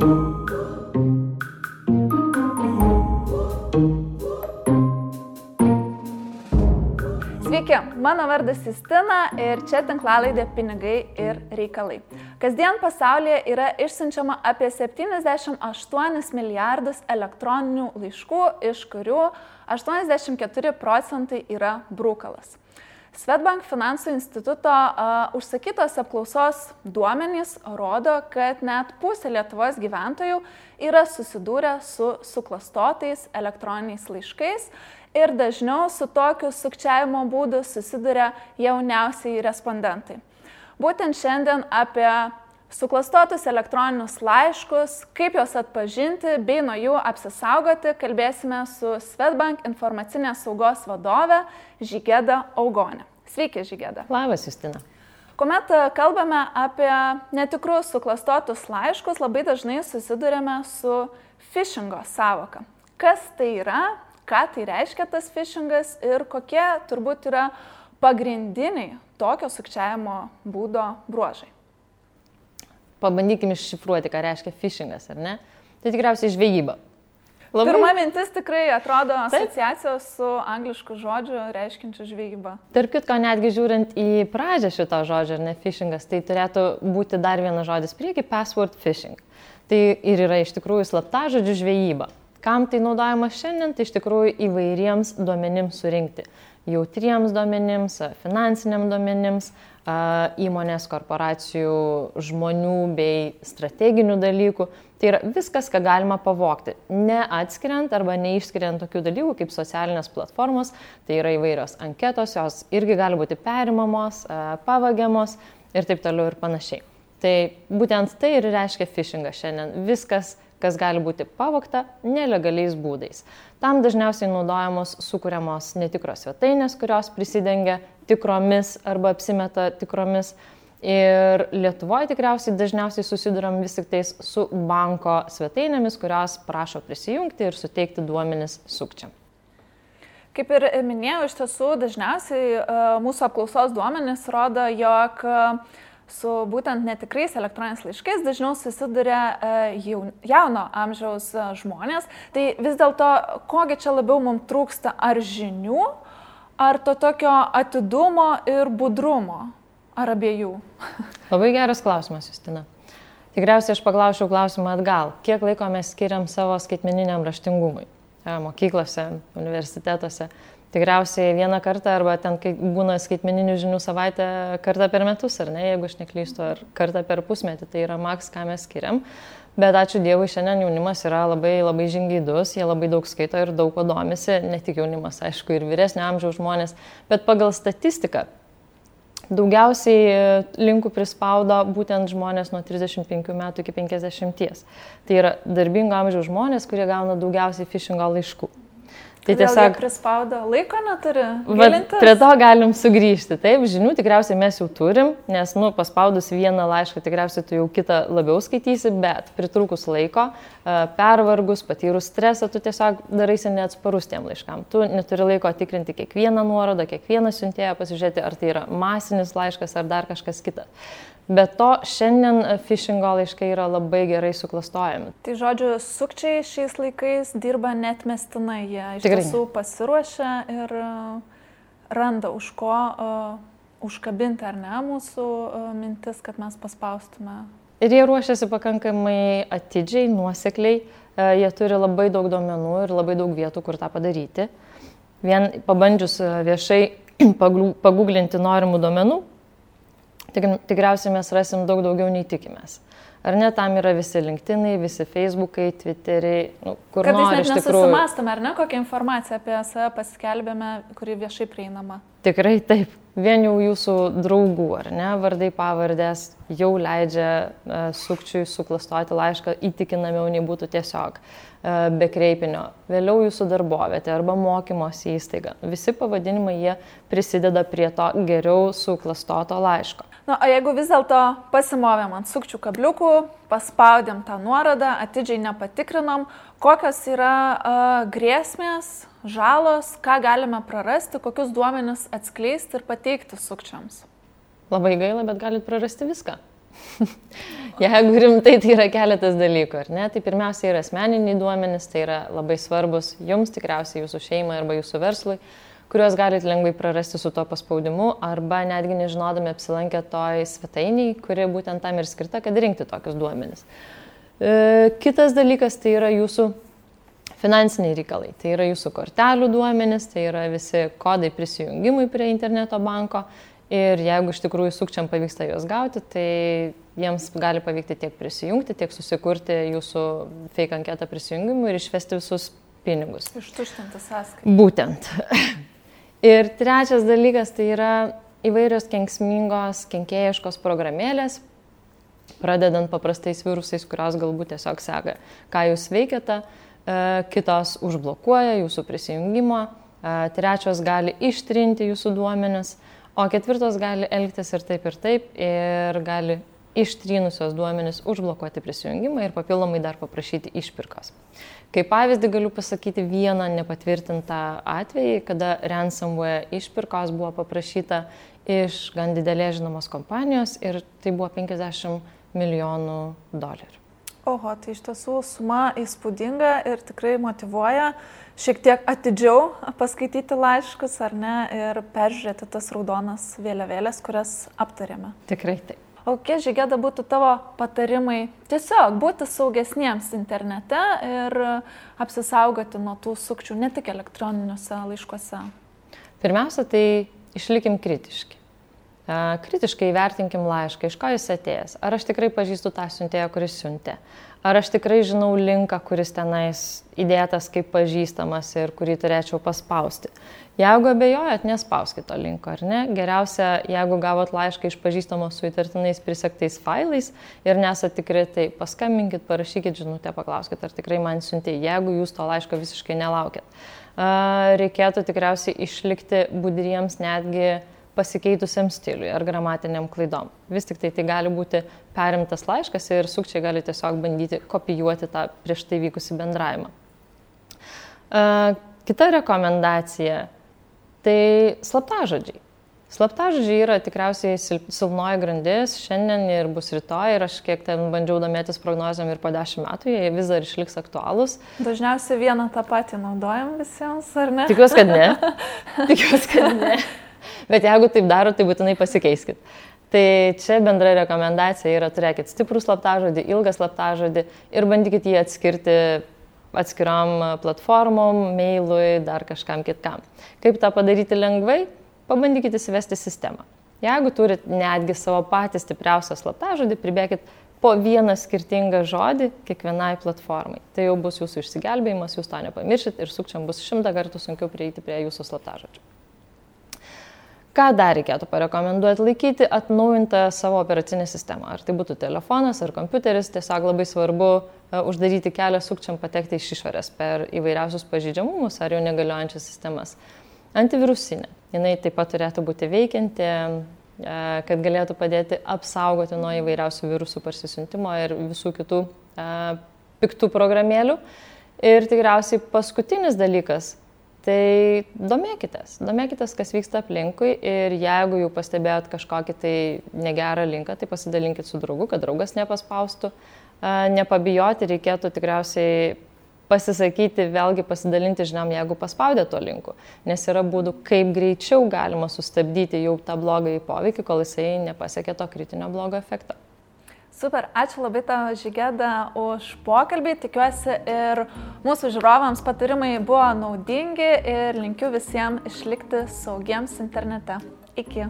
Sveiki, mano vardas Justina ir čia tinklalaidė Pinigai ir reikalai. Kasdien pasaulyje yra išsiunčiama apie 78 milijardus elektroninių laiškų, iš kurių 84 procentai yra brūkalas. Svetbank finansų instituto uh, užsakytos apklausos duomenys rodo, kad net pusė Lietuvos gyventojų yra susidūrę su suklastotais elektroniniais laiškais ir dažniau su tokiu sukčiavimo būdu susiduria jauniausiai respondentai. Būtent šiandien apie suklastotus elektroninius laiškus, kaip juos atpažinti bei nuo jų apsisaugoti, kalbėsime su Svetbank informacinės saugos vadove Žygėda Augonė. Sveiki, Žygėda. Labas, Justina. Kuomet kalbame apie netikrus suklastotus laiškus, labai dažnai susidurėme su phishingo savoka. Kas tai yra, ką tai reiškia tas phishingas ir kokie turbūt yra pagrindiniai tokio sukčiavimo būdo bruožai pabandykim iššifruoti, ką reiškia phishingas, ar ne? Tai tikriausiai žvejyba. Labai... Pirma mintis tikrai atrodo asociacijos su anglišku žodžiu reiškinčiu žvejybą. Tarp kitko, netgi žiūrint į pradžią šito žodžio, ar ne phishingas, tai turėtų būti dar vienas žodis prieki - password phishing. Tai ir yra iš tikrųjų slapta žodžių žvejyba. Kam tai naudojama šiandien, tai iš tikrųjų įvairiems duomenims surinkti. Jautriems duomenims, finansiniam duomenims, įmonės, korporacijų, žmonių bei strateginių dalykų. Tai yra viskas, ką galima pavokti, neatskiriant arba neišskiriant tokių dalykų kaip socialinės platformos, tai yra įvairios anketos, jos irgi gali būti perimamos, pavagiamos ir taip toliau ir panašiai. Tai būtent tai ir reiškia phishingas šiandien. Viskas, kas gali būti pavokta nelegaliais būdais. Tam dažniausiai naudojamos sukūriamos netikros svetainės, kurios prisidengia tikromis arba apsimeta tikromis. Ir Lietuvoje tikriausiai dažniausiai susidurėm vis tik tais su banko svetainėmis, kurios prašo prisijungti ir suteikti duomenis sukčiam. Kaip ir minėjau, iš tiesų dažniausiai e, mūsų apklausos duomenys rodo, jog uh, su būtent netikrais elektroniniais laiškais dažniau susiduria e, jauno amžiaus e, žmonės. Tai vis dėlto, kogi čia labiau mums trūksta, ar žinių, ar to tokio atidumo ir budrumo, ar abiejų? Labai geras klausimas, Justina. Tikriausiai aš paklausiau klausimą atgal. Kiek laiko mes skiriam savo skaitmeniniam raštingumui? E, mokyklose, universitetuose. Tikriausiai vieną kartą arba ten, kai būna skaitmeninių žinių savaitę, kartą per metus, ar ne, jeigu aš neklystu, ar kartą per pusmetį, tai yra maks, ką mes skiriam. Bet ačiū Dievui, šiandien jaunimas yra labai, labai žingeidus, jie labai daug skaito ir daug ko domisi, ne tik jaunimas, aišku, ir vyresnio amžiaus žmonės, bet pagal statistiką daugiausiai linkų prispaudo būtent žmonės nuo 35 metų iki 50. Tai yra darbingo amžiaus žmonės, kurie gauna daugiausiai phishingo laiškų. Tai tiesiog prispaudo laiko neturi. Prie to galim sugrįžti. Taip, žinių tikriausiai mes jau turim, nes, nu, paspaudus vieną laišką tikriausiai tu jau kitą labiau skaitysi, bet pritrukus laiko, pervargus, patyrus stresą, tu tiesiog daraisi neatsparus tiem laiškam. Tu neturi laiko tikrinti kiekvieną nuorodą, kiekvieną siuntėją, pasižiūrėti, ar tai yra masinis laiškas ar dar kažkas kitas. Be to, šiandien phishingo laiškai yra labai gerai suklastojami. Tai žodžiu, sukčiai šiais laikais dirba net mestinai, jie iš Tikrai tiesų pasiruošia ir uh, randa už ko uh, užkabinti ar ne mūsų uh, mintis, kad mes paspaustume. Ir jie ruošiasi pakankamai atidžiai, nuosekliai, jie turi labai daug duomenų ir labai daug vietų, kur tą padaryti. Vien pabandžius viešai paguglinti norimų duomenų, tik, tikriausiai mes rasim daug daugiau nei tikimės. Ar ne, tam yra visi LinkedInai, visi Facebookai, Twitteriai, nu, kur Kartais nori iš tikrųjų. Susimastome, ar ne, kokią informaciją apie save paskelbėme, kuri viešai prieinama. Tikrai taip. Vien jau jūsų draugų, ar ne, vardai pavardės jau leidžia uh, sukčiui suklastoti laišką įtikinamiau nei būtų tiesiog uh, be kreipinio. Vėliau jūsų darbovietė arba mokymosi įstaiga. Visi pavadinimai jie prisideda prie to geriau suklastoto laiško. Na, o jeigu vis dėlto pasimovėm ant sukčių kabliukų, paspaudėm tą nuorodą, atidžiai nepatikrinom, kokios yra uh, grėsmės, žalos, ką galime prarasti, kokius duomenis atskleisti ir pateikti sukčiams. Labai gaila, bet galit prarasti viską. Jeigu rimtai, tai yra keletas dalykų, ar ne? Tai pirmiausia yra asmeniniai duomenys, tai yra labai svarbus jums tikriausiai, jūsų šeimai arba jūsų verslui, kuriuos galite lengvai prarasti su to paspaudimu arba netgi nežinodami apsilankę toj svetainiai, kuri būtent tam ir skirta, kad rinkti tokius duomenys. E, kitas dalykas tai yra jūsų finansiniai reikalai. Tai yra jūsų kortelių duomenys, tai yra visi kodai prisijungimui prie interneto banko Ir jeigu iš tikrųjų sukčiam pavyksta juos gauti, tai jiems gali pavykti tiek prisijungti, tiek susikurti jūsų fake anketą prisijungimui ir išvesti visus pinigus. Ištuštinti sąskaitą. Būtent. ir trečias dalykas tai yra įvairios kenksmingos, kenkėjiškos programėlės, pradedant paprastais virusais, kurios galbūt tiesiog seka, ką jūs veikiate, kitos užblokuoja jūsų prisijungimą, trečios gali ištrinti jūsų duomenis O ketvirtos gali elgtis ir taip ir taip ir gali ištrynusios duomenis užblokuoti prisijungimą ir papildomai dar paprašyti išpirkos. Kaip pavyzdį galiu pasakyti vieną nepatvirtintą atvejį, kada ransomware išpirkos buvo paprašyta iš gan didelės žinomos kompanijos ir tai buvo 50 milijonų dolerių. Oho, tai iš tiesų suma įspūdinga ir tikrai motivuoja šiek tiek atidžiau paskaityti laiškus ar ne ir peržiūrėti tas raudonas vėliavėlės, kurias aptarėme. Tikrai taip. O kokie žygėda būtų tavo patarimai tiesiog būti saugesniems internete ir apsisaugoti nuo tų sukčių ne tik elektroniniuose laiškuose? Pirmiausia, tai išlikim kritiški. Kritiškai vertinkim laišką, iš ko jis atėjęs. Ar aš tikrai pažįstu tą siuntėją, kuris siuntė. Ar aš tikrai žinau linką, kuris tenais įdėtas kaip pažįstamas ir kurį turėčiau paspausti. Jeigu abejojat, nespauskite to linko, ar ne? Geriausia, jeigu gavot laišką iš pažįstamo su įtartinais prisektais failais ir nesate tikri, tai paskambinkit, parašykit žinutę, paklauskit, ar tikrai man siuntė, jeigu jūs to laiško visiškai nelaukit. Reikėtų tikriausiai išlikti budriems netgi pasikeitusiam stiliui ar gramatiniam klaidom. Vis tik tai tai gali būti perimtas laiškas ir sukčiai gali tiesiog bandyti kopijuoti tą prieš tai vykusi bendravimą. Kita rekomendacija - tai slaptažodžiai. Slaptažodžiai yra tikriausiai silpnoji grandis šiandien ir bus rytoj ir aš kiek ten bandžiau domėtis prognozėm ir po dešimt metų, jie vis dar išliks aktualūs. Dažniausiai vieną tą patį naudojam visiems, ar ne? Tikiuosi, kad ne. Tikiuosi, kad ne. Bet jeigu taip daro, tai būtinai pasikeiskit. Tai čia bendra rekomendacija yra turėkit stiprų slaptažodį, ilgą slaptažodį ir bandykit jį atskirti atskiram platformom, mailui, dar kažkam kitkam. Kaip tą padaryti lengvai? Pabandykit įsivesti sistemą. Jeigu turit netgi savo patį stipriausią slaptažodį, pribėkit po vieną skirtingą žodį kiekvienai platformai. Tai jau bus jūsų išsigelbėjimas, jūs to nepamiršit ir sukčiam bus šimtą kartų sunkiau prieiti prie jūsų slaptažodžių. Ką dar reikėtų parekomenduoti? Laikyti atnaujintą savo operacinę sistemą. Ar tai būtų telefonas ar kompiuteris, tiesiog labai svarbu uh, uždaryti kelią sukčiam patekti iš išorės per įvairiausius pažydžiamumus ar jau negaliojančias sistemas. Antivirusinė. Jis taip pat turėtų būti veikianti, uh, kad galėtų padėti apsaugoti nuo įvairiausių virusų parsisiuntimo ir visų kitų uh, piktų programėlių. Ir tikriausiai paskutinis dalykas Tai domėkitės, domėkitės, kas vyksta aplinkui ir jeigu jau pastebėjot kažkokį tai negerą linką, tai pasidalinkit su draugu, kad draugas nepaspaustų. Nepabijoti reikėtų tikriausiai pasisakyti, vėlgi pasidalinti žiniom, jeigu paspaudė to linku, nes yra būdų, kaip greičiau galima sustabdyti jau tą blogą į poveikį, kol jisai nepasiekė to kritinio blogo efekto. Super, ačiū labai tau Žygėda už pokalbį, tikiuosi ir mūsų žiūrovams patarimai buvo naudingi ir linkiu visiems išlikti saugiems internete. Iki.